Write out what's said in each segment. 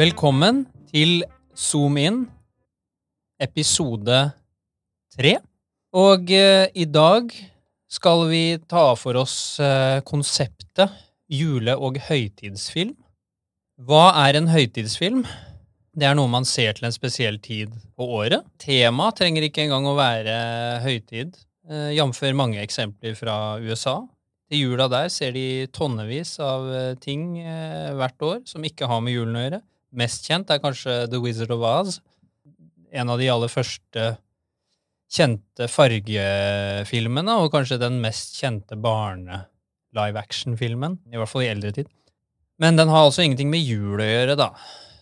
Velkommen til Zoom In, episode tre. Og eh, i dag skal vi ta for oss eh, konseptet jule- og høytidsfilm. Hva er en høytidsfilm? Det er noe man ser til en spesiell tid på året. Temaet trenger ikke engang å være høytid, eh, jf. mange eksempler fra USA. I jula der ser de tonnevis av eh, ting eh, hvert år som ikke har med julen å gjøre. Mest kjent er kanskje The Wizard of Oz. En av de aller første kjente fargefilmene, og kanskje den mest kjente barne-live action-filmen. I hvert fall i eldre tid. Men den har altså ingenting med jul å gjøre, da.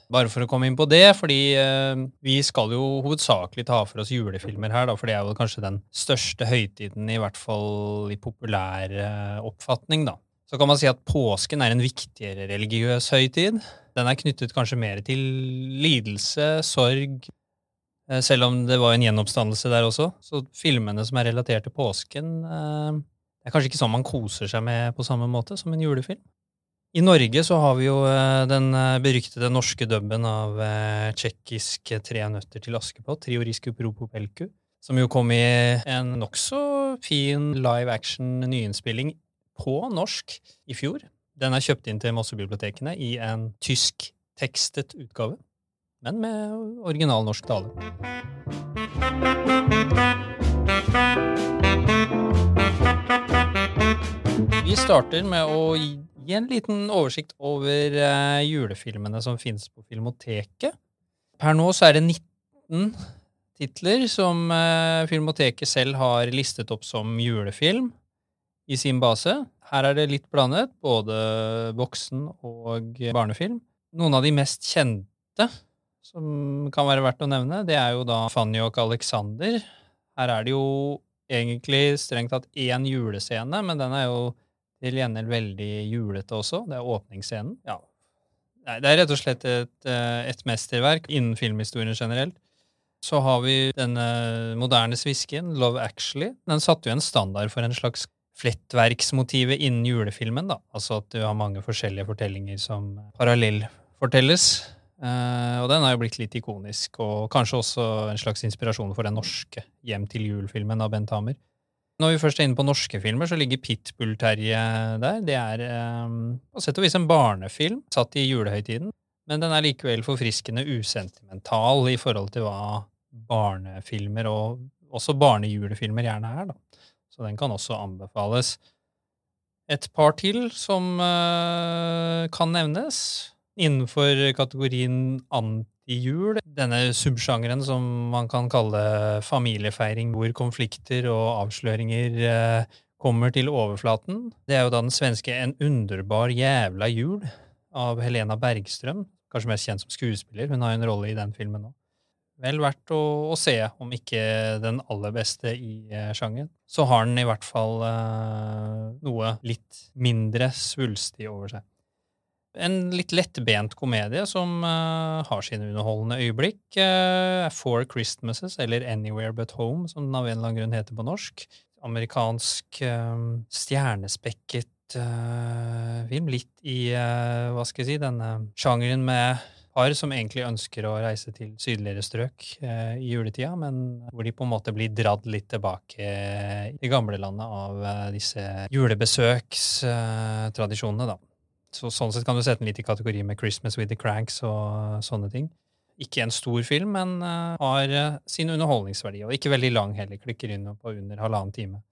Bare for å komme inn på det, fordi eh, vi skal jo hovedsakelig ta for oss julefilmer her, da, for det er vel kanskje den største høytiden, i hvert fall i populær eh, oppfatning, da. Så kan man si at påsken er en viktigere religiøs høytid. Den er knyttet kanskje mer til lidelse, sorg, eh, selv om det var en gjenoppstandelse der også. Så filmene som er relatert til påsken, Det er kanskje ikke sånn man koser seg med på samme måte som en julefilm. I Norge så har vi jo eh, den eh, beryktede norske dubben av eh, tsjekkisk Tre nøtter til Askepott, Triorisku Propopelku, som jo kom i en nokså fin live action nyinnspilling på norsk i fjor. Den er kjøpt inn til Mossebibliotekene i en tysk tekstet utgave, men med original norsk tale. Vi starter med å gi en liten oversikt over uh, julefilmene som finnes på Filmoteket. Per nå så er det 19 titler som uh, Filmoteket selv har listet opp som julefilm i sin base. Her er det litt blandet, både voksen- og barnefilm. Noen av de mest kjente som kan være verdt å nevne, det er jo da Fanny og Alexander. Her er det jo egentlig strengt tatt én julescene, men den er jo til gjengjeld veldig julete også. Det er åpningsscenen. Ja. Nei, det er rett og slett et, eh, et mesterverk innen filmhistorien generelt. Så har vi denne moderne svisken, Love Actually. Den satte jo en standard for en slags flettverksmotive innen julefilmen. da. Altså at du har mange forskjellige fortellinger som parallellfortelles. Uh, og den har jo blitt litt ikonisk, og kanskje også en slags inspirasjon for den norske Hjem til jul-filmen av Bent Hamer. Når vi først er inne på norske filmer, så ligger Pitbull-Terje der. Det er um, på sett og vis en barnefilm satt i julehøytiden, men den er likevel forfriskende usentimental i forhold til hva barnefilmer, og også barnejulefilmer, gjerne er. da. Så den kan også anbefales. Et par til som uh, kan nevnes innenfor kategorien anti-jul. Denne subsjangeren som man kan kalle familiefeiring, hvor konflikter og avsløringer eh, kommer til overflaten. Det er jo da den svenske En underbar jævla jul av Helena Bergstrøm. Kanskje mest kjent som skuespiller. Hun har en rolle i den filmen nå. Vel verdt å, å se, om ikke den aller beste i eh, sjangen. Så har den i hvert fall eh, noe litt mindre svulstig over seg. En litt lettbent komedie som uh, har sine underholdende øyeblikk. Uh, Four Christmases, eller Anywhere But Home, som den av en eller annen grunn heter på norsk. Amerikansk uh, stjernespekket film. Litt i, hva skal jeg si, denne sjangeren med par som egentlig ønsker å reise til sydligere strøk eh, i juletida, men hvor de på en måte blir dratt litt tilbake i gamlelandet av eh, disse julebesøkstradisjonene, da. Så sånn sett kan du sette den litt i kategori med Christmas with the Cranks og sånne ting. Ikke en stor film, men har sin underholdningsverdi. Og ikke veldig lang heller. Klikker inn på under halvannen time.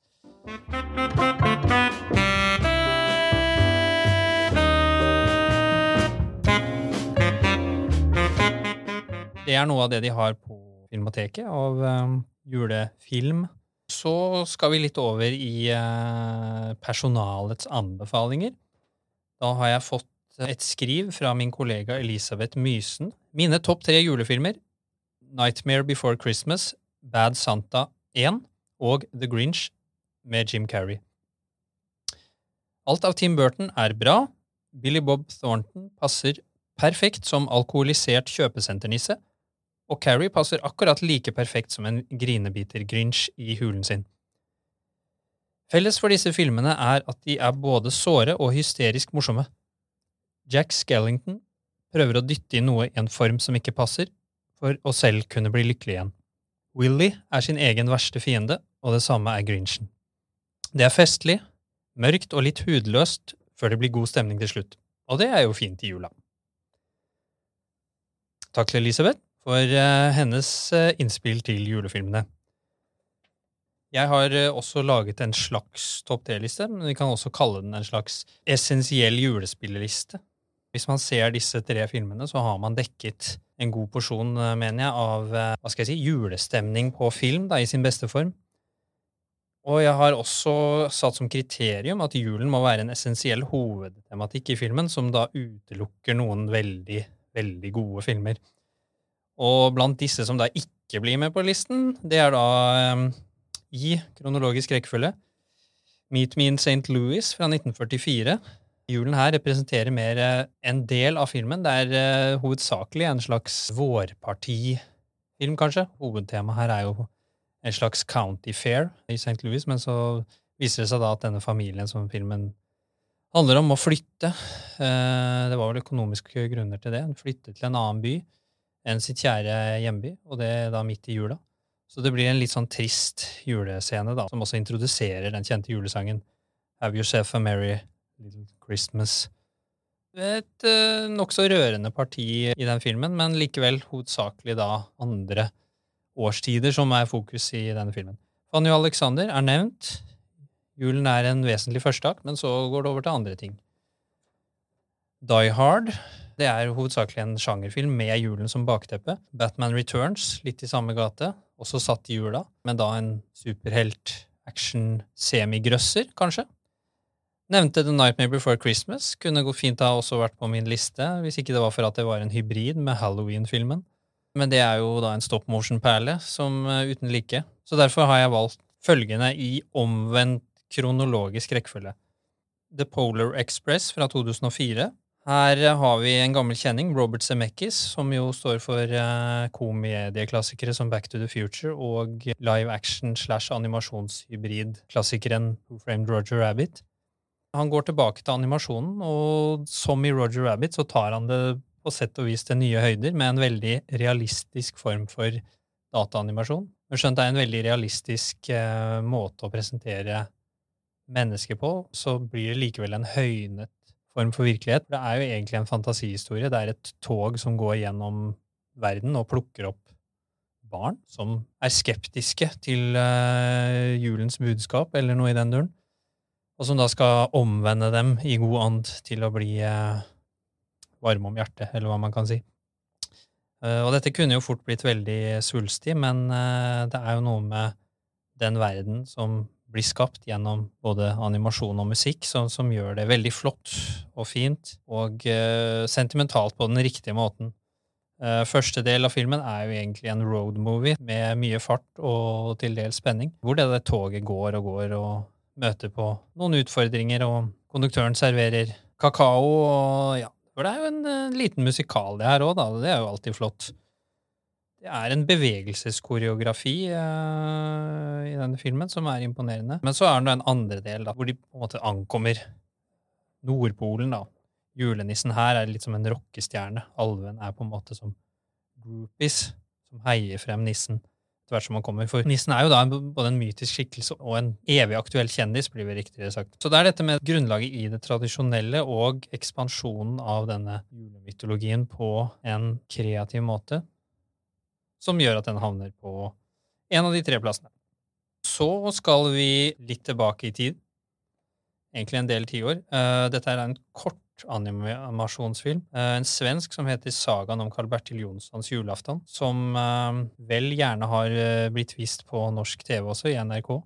Det er noe av det de har på Filmoteket av um, julefilm. Så skal vi litt over i uh, personalets anbefalinger. Da har jeg fått et skriv fra min kollega Elisabeth Mysen. Mine topp tre julefilmer Nightmare Before Christmas, Bad Santa 1 og The Grinch med Jim Carrey. Alt av Tim Burton er bra. Billy Bob Thornton passer perfekt som alkoholisert kjøpesenternisse, og Carrie passer akkurat like perfekt som en grinebiter Grinch i hulen sin. Felles for disse filmene er at de er både såre og hysterisk morsomme. Jack Skellington prøver å dytte inn noe i en form som ikke passer, for å selv kunne bli lykkelig igjen. Willy er sin egen verste fiende, og det samme er Grinchen. Det er festlig, mørkt og litt hudløst før det blir god stemning til slutt, og det er jo fint i jula. Takk til Elisabeth for uh, hennes uh, innspill til julefilmene. Jeg har uh, også laget en slags topp tre-liste, men vi kan også kalle den en slags essensiell julespilleliste. Hvis man ser disse tre filmene, så har man dekket en god porsjon, mener jeg, av hva skal jeg si, julestemning på film da, i sin beste form. Og jeg har også satt som kriterium at julen må være en essensiell hovedtematikk i filmen, som da utelukker noen veldig, veldig gode filmer. Og blant disse som da ikke blir med på listen, det er da um, i kronologisk rekkefølge Meet Me in St. Louis fra 1944. Julen her representerer mer uh, en del av filmen. Det er uh, hovedsakelig en slags vårpartifilm, kanskje. Hovedtemaet her er jo en slags county fair i St. Louis, men så viser det seg da at denne familien som filmen handler om, må flytte. Uh, det var vel økonomiske grunner til det. Flytte til en annen by enn sitt kjære hjemby, og det da midt i jula. Så det blir en litt sånn trist julescene, da, som også introduserer den kjente julesangen Have Yourself a Merry Little Christmas. Et uh, nokså rørende parti i den filmen, men likevel hovedsakelig da andre årstider som er fokus i denne filmen. Fanny Alexander er nevnt. Julen er en vesentlig førsteakt, men så går det over til andre ting. Die Hard det er hovedsakelig en sjangerfilm med julen som bakteppe. Batman Returns, litt i samme gate, også satt i jula, men da en superhelt-action-semigrøsser, kanskje. Nevnte The Nightmare Before Christmas. Kunne gå fint ha også vært på min liste, hvis ikke det var for at det var en hybrid med Halloween-filmen. Men det er jo da en stop motion-perle som uh, uten like. Så derfor har jeg valgt følgende i omvendt kronologisk rekkefølge. The Polar Express fra 2004. Her har vi en gammel kjenning, Robert Zemeckis, som jo står for uh, komedieklassikere som Back to the Future og live action slash animasjonshybrid-klassikeren Who Framed Roger Rabbit. Han går tilbake til animasjonen, og som i Roger Rabbit så tar han det på sett og vis til nye høyder, med en veldig realistisk form for dataanimasjon. Men skjønt det er en veldig realistisk eh, måte å presentere mennesker på, så blir det likevel en høynet form for virkelighet. Det er jo egentlig en fantasihistorie. Det er et tog som går gjennom verden og plukker opp barn som er skeptiske til uh, julens budskap, eller noe i den duren, og som da skal omvende dem i god and til å bli uh, varme om hjertet, eller hva man kan si. Eh, og dette kunne jo fort blitt veldig svulstig, men eh, det er jo noe med den verden som blir skapt gjennom både animasjon og musikk, som, som gjør det veldig flott og fint og uh, sentimentalt på den riktige måten. Uh, første del av filmen er jo egentlig en road movie med mye fart og til dels spenning, hvor det der toget går og går og møter på noen utfordringer, og konduktøren serverer kakao og ja, for det er jo en en liten musikal, det her òg, da. Det er jo alltid flott. Det er en bevegelseskoreografi uh, i denne filmen som er imponerende. Men så er det en andre del, da, hvor de på en måte ankommer Nordpolen, da. Julenissen her er litt som en rockestjerne. Alven er på en måte som groupies som heier frem nissen etter hvert som man kommer. For nissen er jo da både en mytisk skikkelse og en evig aktuell kjendis, blir det riktigere sagt. Så det er dette med grunnlaget i det tradisjonelle og ekspansjonen av denne julemytologien på en kreativ måte som gjør at den havner på en av de tre plassene. Så skal vi litt tilbake i tid. Egentlig en del tiår. Uh, dette er en kort animasjonsfilm. Eh, en svensk som heter Sagaen om Carl Bertil Jonssons julaften. Som eh, vel gjerne har eh, blitt vist på norsk TV også, i NRK.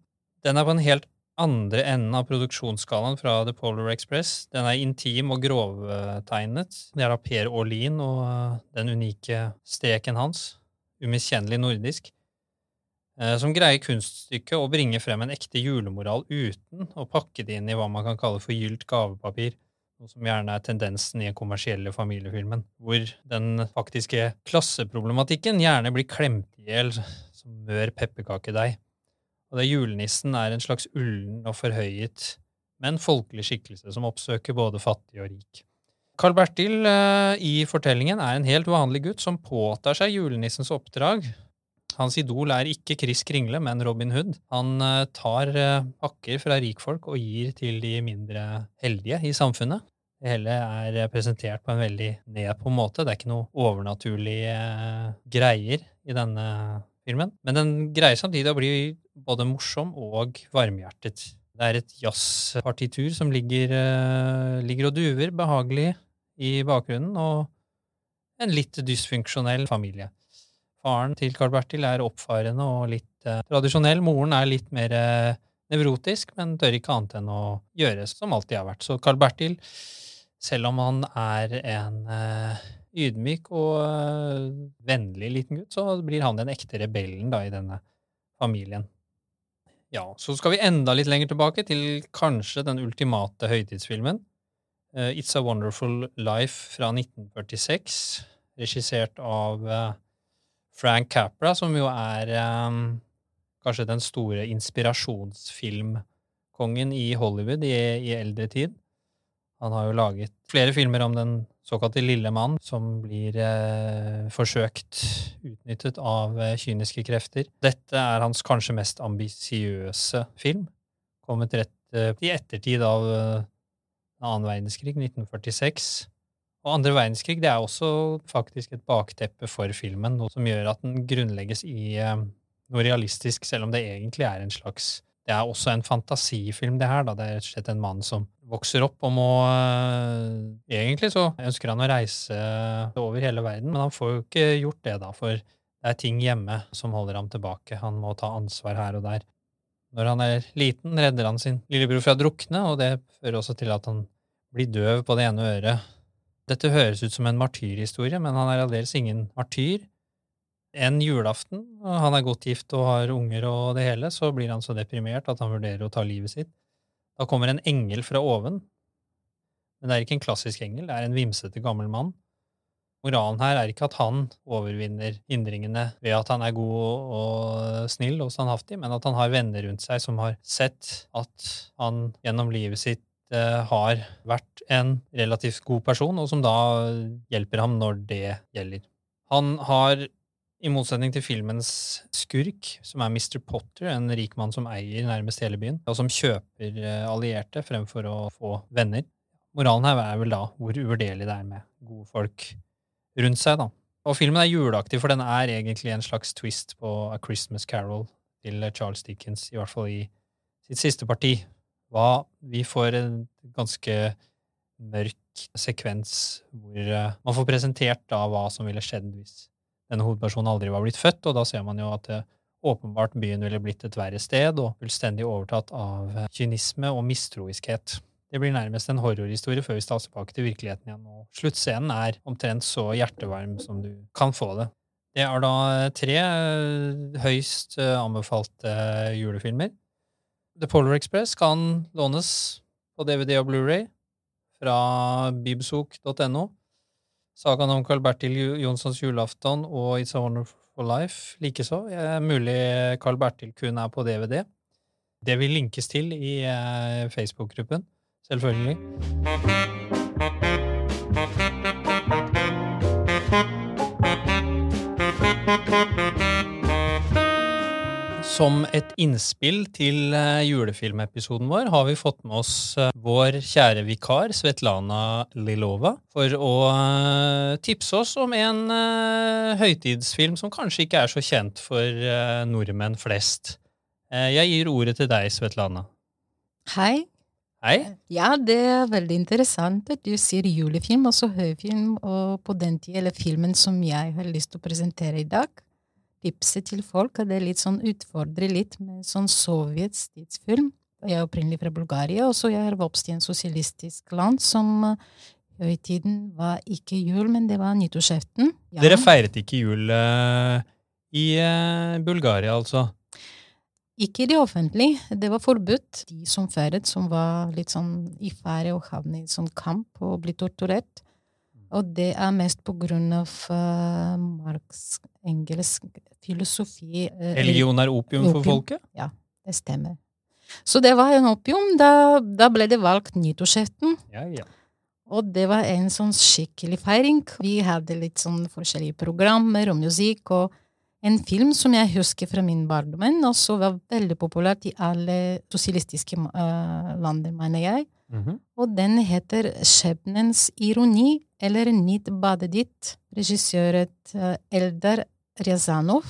Den er på en helt andre enden av produksjonsskalaen fra The Polar Express. Den er intim og grovtegnet. Det er da Per Aarlin og den unike streken hans, umiskjennelig nordisk, som greier kunststykket å bringe frem en ekte julemoral uten å pakke det inn i hva man kan kalle for gylt gavepapir noe som gjerne er tendensen i den kommersielle familiefilmen, hvor den faktiske klasseproblematikken gjerne blir klemt i hjel som mør pepperkakedeig. Og det julenissen er en slags ullen og forhøyet, men folkelig skikkelse som oppsøker både fattig og rik. Carl Bertil eh, i fortellingen er en helt vanlig gutt som påtar seg julenissens oppdrag. Hans idol er ikke Chris Kringle, men Robin Hood. Han eh, tar eh, pakker fra rikfolk og gir til de mindre heldige i samfunnet. Det hele er presentert på en veldig ned på måte. Det er ikke noe overnaturlige greier i denne filmen. Men den greier samtidig å bli både morsom og varmhjertet. Det er et jazzpartitur som ligger, ligger og duver behagelig i bakgrunnen, og en litt dysfunksjonell familie. Faren til Carl Bertil er oppfarende og litt eh, tradisjonell. Moren er litt mer eh, nevrotisk, men tør ikke annet enn å gjøre som alltid har vært. Så Carl Bertil, selv om han er en eh, ydmyk og eh, vennlig liten gutt, så blir han den ekte rebellen da, i denne familien. Ja, så skal vi enda litt lenger tilbake, til kanskje den ultimate høytidsfilmen. Uh, It's a Wonderful Life fra 1946, regissert av uh, Frank Capra, som jo er um, kanskje den store inspirasjonsfilmkongen i Hollywood i, i, eldre tid. Han har jo laget flere filmer om den såkalte lille mann, som blir eh, forsøkt utnyttet av kyniske krefter. Dette er hans kanskje mest ambisiøse film, kommet rett i ettertid av annen verdenskrig, 1946. Og andre verdenskrig det er også faktisk et bakteppe for filmen, noe som gjør at den grunnlegges i eh, noe realistisk, selv om det egentlig er en slags Det er også en fantasifilm, det her. da. Det er rett og slett en mann som vokser opp og må eh, Egentlig så ønsker han å reise over hele verden, men han får jo ikke gjort det, da, for det er ting hjemme som holder ham tilbake. Han må ta ansvar her og der. Når han er liten, redder han sin lillebror fra å drukne, og det fører også til at han blir døv på det ene øret. Dette høres ut som en martyrhistorie, men han er aldeles ingen martyr. En julaften, og han er godt gift og har unger og det hele, så blir han så deprimert at han vurderer å ta livet sitt. Da kommer en engel fra oven. Men det er ikke en klassisk engel, det er en vimsete gammel mann Moralen her er ikke at han overvinner hindringene ved at han er god og snill og standhaftig, men at han har venner rundt seg som har sett at han gjennom livet sitt eh, har vært en relativt god person, og som da hjelper ham når det gjelder. Han har, i motsetning til filmens skurk, som er Mr. Potter, en rik mann som eier nærmest hele byen, og som kjøper eh, allierte fremfor å få venner. Moralen her er vel da hvor uvurderlig det er med gode folk rundt seg. da. Og filmen er juleaktig, for den er egentlig en slags twist på A Christmas Carol til Charles Dickens, i hvert fall i sitt siste parti. Hva Vi får en ganske mørk sekvens hvor uh, man får presentert da hva som ville skjedd hvis denne hovedpersonen aldri var blitt født, og da ser man jo at det, åpenbart byen ville blitt et verre sted og fullstendig overtatt av kynisme og mistroiskhet. Det blir nærmest en horrorhistorie før vi stas tilbake til virkeligheten igjen. Og sluttscenen er omtrent så hjertevarm som du kan få det. Det er da tre eh, høyst eh, anbefalte julefilmer. The Polar Express kan lånes på DVD og Blu-ray fra bibsok.no. Sagaen om Carl Bertil Jonssons julaften og It's a Wonderful Life likeså. Mulig Carl Bertil kun er på DVD. Det vil linkes til i eh, Facebook-gruppen. Selvfølgelig. Som et innspill til eh, julefilmepisoden vår har vi fått med oss eh, vår kjære vikar Svetlana Lilova for å eh, tipse oss om en høytidsfilm som kanskje ikke er så kjent for nordmenn flest. Jeg gir ordet til deg, Svetlana. Hei. Hei. Ja, det er veldig interessant at du sier julefilm, også høyfilm, og på den tid, eller filmen som jeg har lyst til å presentere i dag. Tipset til folk at det er litt sånn utfordrer litt med sånn sovjets tidsfilm. Jeg er opprinnelig fra Bulgaria, og så jeg har vokst i en sosialistisk land som eh, høytiden var ikke jul, men det var nyttårsaften. Ja. Dere feiret ikke jul uh, i uh, Bulgaria, altså? Ikke i det offentlige. Det var forbudt. De som feiret, som var litt sånn i fare og havne i sånn kamp og bli torturert. Og det er mest på grunn av uh, Marx' engelsk filosofi. Uh, Religion er opium, opium, for folket? Ja. Det stemmer. Så det var en opium. Da, da ble det valgt nyttårsaften. Ja, ja. Og det var en sånn skikkelig feiring. Vi hadde litt sånn forskjellige programmer og musikk, og en film som jeg husker fra min barndom, og som var veldig populær i alle sosialistiske uh, lander, mener jeg. Mhm. Og den heter Skjebnens ironi, eller Nytt badet ditt, regissøret uh, Eldar Rezanov.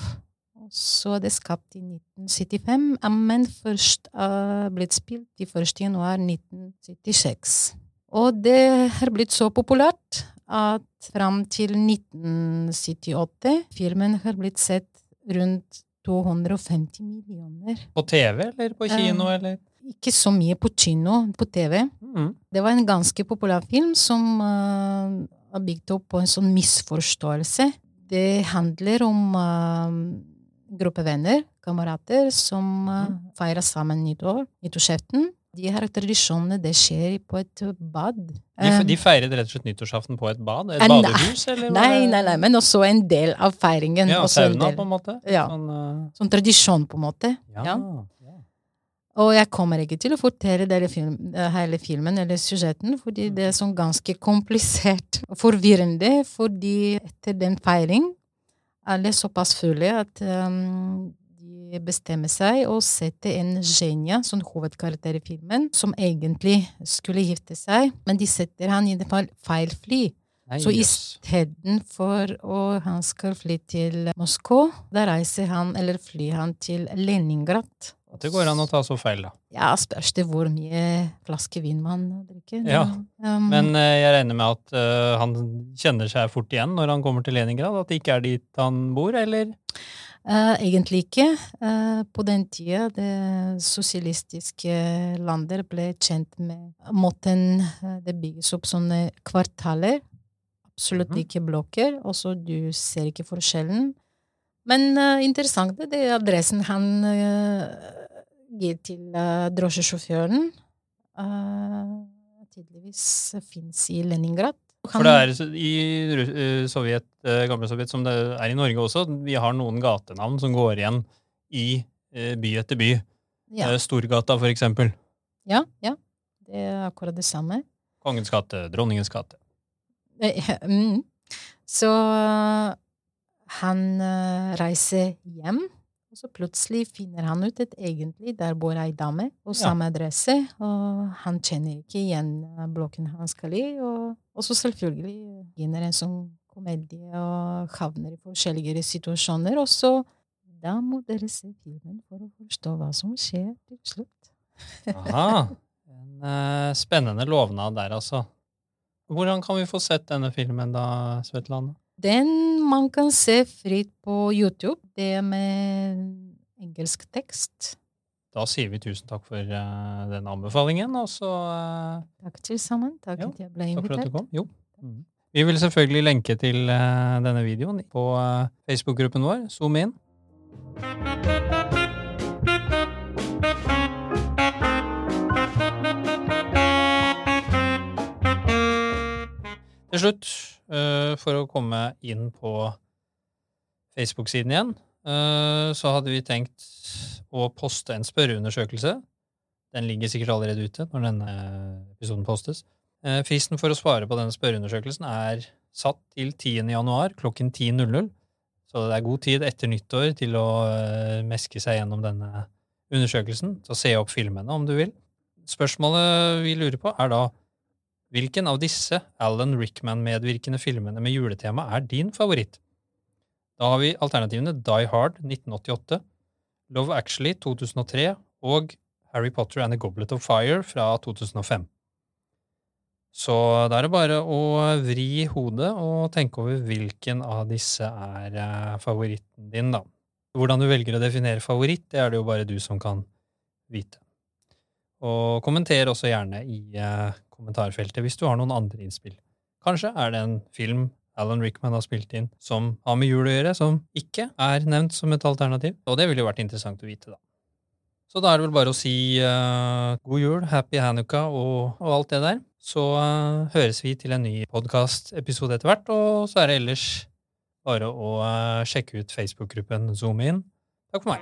Så er det skapt i 1975, men først uh, blitt spilt i 1. januar 1976. Og det har blitt så populært at fram til 1978 filmen har blitt sett rundt 250 millioner. På TV eller på kino, Eh. eller? Ikke så mye på kino, på TV. Mm. Det var en ganske populær film som uh, er bygd opp på en sånn misforståelse. Det handler om uh, gruppe venner, kamerater, som uh, feirer sammen nyttår, nyttårsaften. De har tradisjonene, det skjer på et bad. De, de feiret rett og slett nyttårsaften på et bad? Et Eh, nei. badehus, eller? Nei, nei, nei, men også en del av feiringen. Ja, sauna, del- på en måte? Ja. Sånn, uh... Sånn tradisjon, på en måte. ja. Ja. Og jeg kommer ikke til å fortelle film, eh, hele filmen eller sujeten, fordi det er sånn ganske komplisert og forvirrende, fordi etter den feiring alle er såpass fulle at um, de bestemmer seg å sette en genia, sånn hovedkarakter i filmen, som egentlig skulle gifte seg, men de setter han i det fall feil fly. Nei, Så istedenfor at han skal fly til Moskva, da reiser han, eller flyr han til Leningrad. Det går an å ta så feil, da. Ja, spørs det hvor mye flaske vin man drikker. Ja, Um, Men eh, jeg regner med at uh, han kjenner seg fort igjen når han kommer til Leningrad? At det ikke er dit han bor, eller? Eh, egentlig ikke. Uh, på den tida det sosialistiske landet ble kjent med måten eh, det bygges opp sånne kvartaler. Absolutt Mhm. ikke blokker. Også du ser ikke forskjellen. Men uh, interessant det er adressen han gir til uh, drosjesjåføren. Uh, tydeligvis fins i Leningrad. For det er i eh, Sovjet, eh, gamle Sovjet, som det er i Norge også, vi har noen gatenavn som går igjen i eh, by etter by. ja, Storgata, for eksempel. ja, ja, det er akkurat det samme. Kongens gate, Dronningens gate. Mm. Så han reiser hjem, og så plutselig finner han ut at egentlig der bor ei dame på Ja. samme adresse, og han kjenner ikke igjen uh, blokken han skal i, og, og så selvfølgelig begynner en sånn komedie og havner i forskjellige situasjoner, og så da må dere se filmen for å forstå hva som skjer til slutt. Aha. En uh, spennende lovnad der, altså. Hvordan kan vi få sett denne filmen da, Svetlana? Den man kan se fritt på YouTube. Det med engelsk tekst. Da sier vi tusen takk for uh, den anbefalingen, og så uh, Takk til sammen. Takk for at jeg ble invitert. Takk for at du kom. Jo. Vi vil selvfølgelig lenke til uh, denne videoen på Facebook-gruppen vår, Zoom inn. Til slutt, for å komme inn på Facebook-siden igjen, eh, så hadde vi tenkt å poste en spørreundersøkelse. Den ligger sikkert allerede ute når denne episoden postes. Eh, Fristen for å svare på denne spørreundersøkelsen er satt til 10. januar klokken 10.00. Så det er god tid etter nyttår til å eh, meske seg gjennom denne undersøkelsen. Så se opp filmene om du vil. Spørsmålet vi lurer på, er da hvilken av disse Alan Rickman-medvirkende filmene med juletema er din favoritt? Da har vi alternativene Die Hard 1988, Love Actually 2003 og Harry Potter and the Goblet of Fire fra 2005. Så da er det bare å vri hodet og tenke over hvilken av disse er eh, favoritten din, da. Hvordan du velger å definere favoritt, det er det jo bare du som kan vite. Og kommenter også gjerne i eh, kommentarfeltet hvis du har noen andre innspill. Kanskje er det en film Alan Rickman har spilt inn som har med jul å gjøre, som ikke er nevnt som et alternativ. Og det ville jo vært interessant å vite, da. Så da er det vel bare å si uh, god jul, happy hanukka og, og alt det der. Så uh, høres vi til en ny podkastepisode etter hvert, og så er det ellers bare å uh, sjekke ut Facebook-gruppen Zoom In. Takk for meg.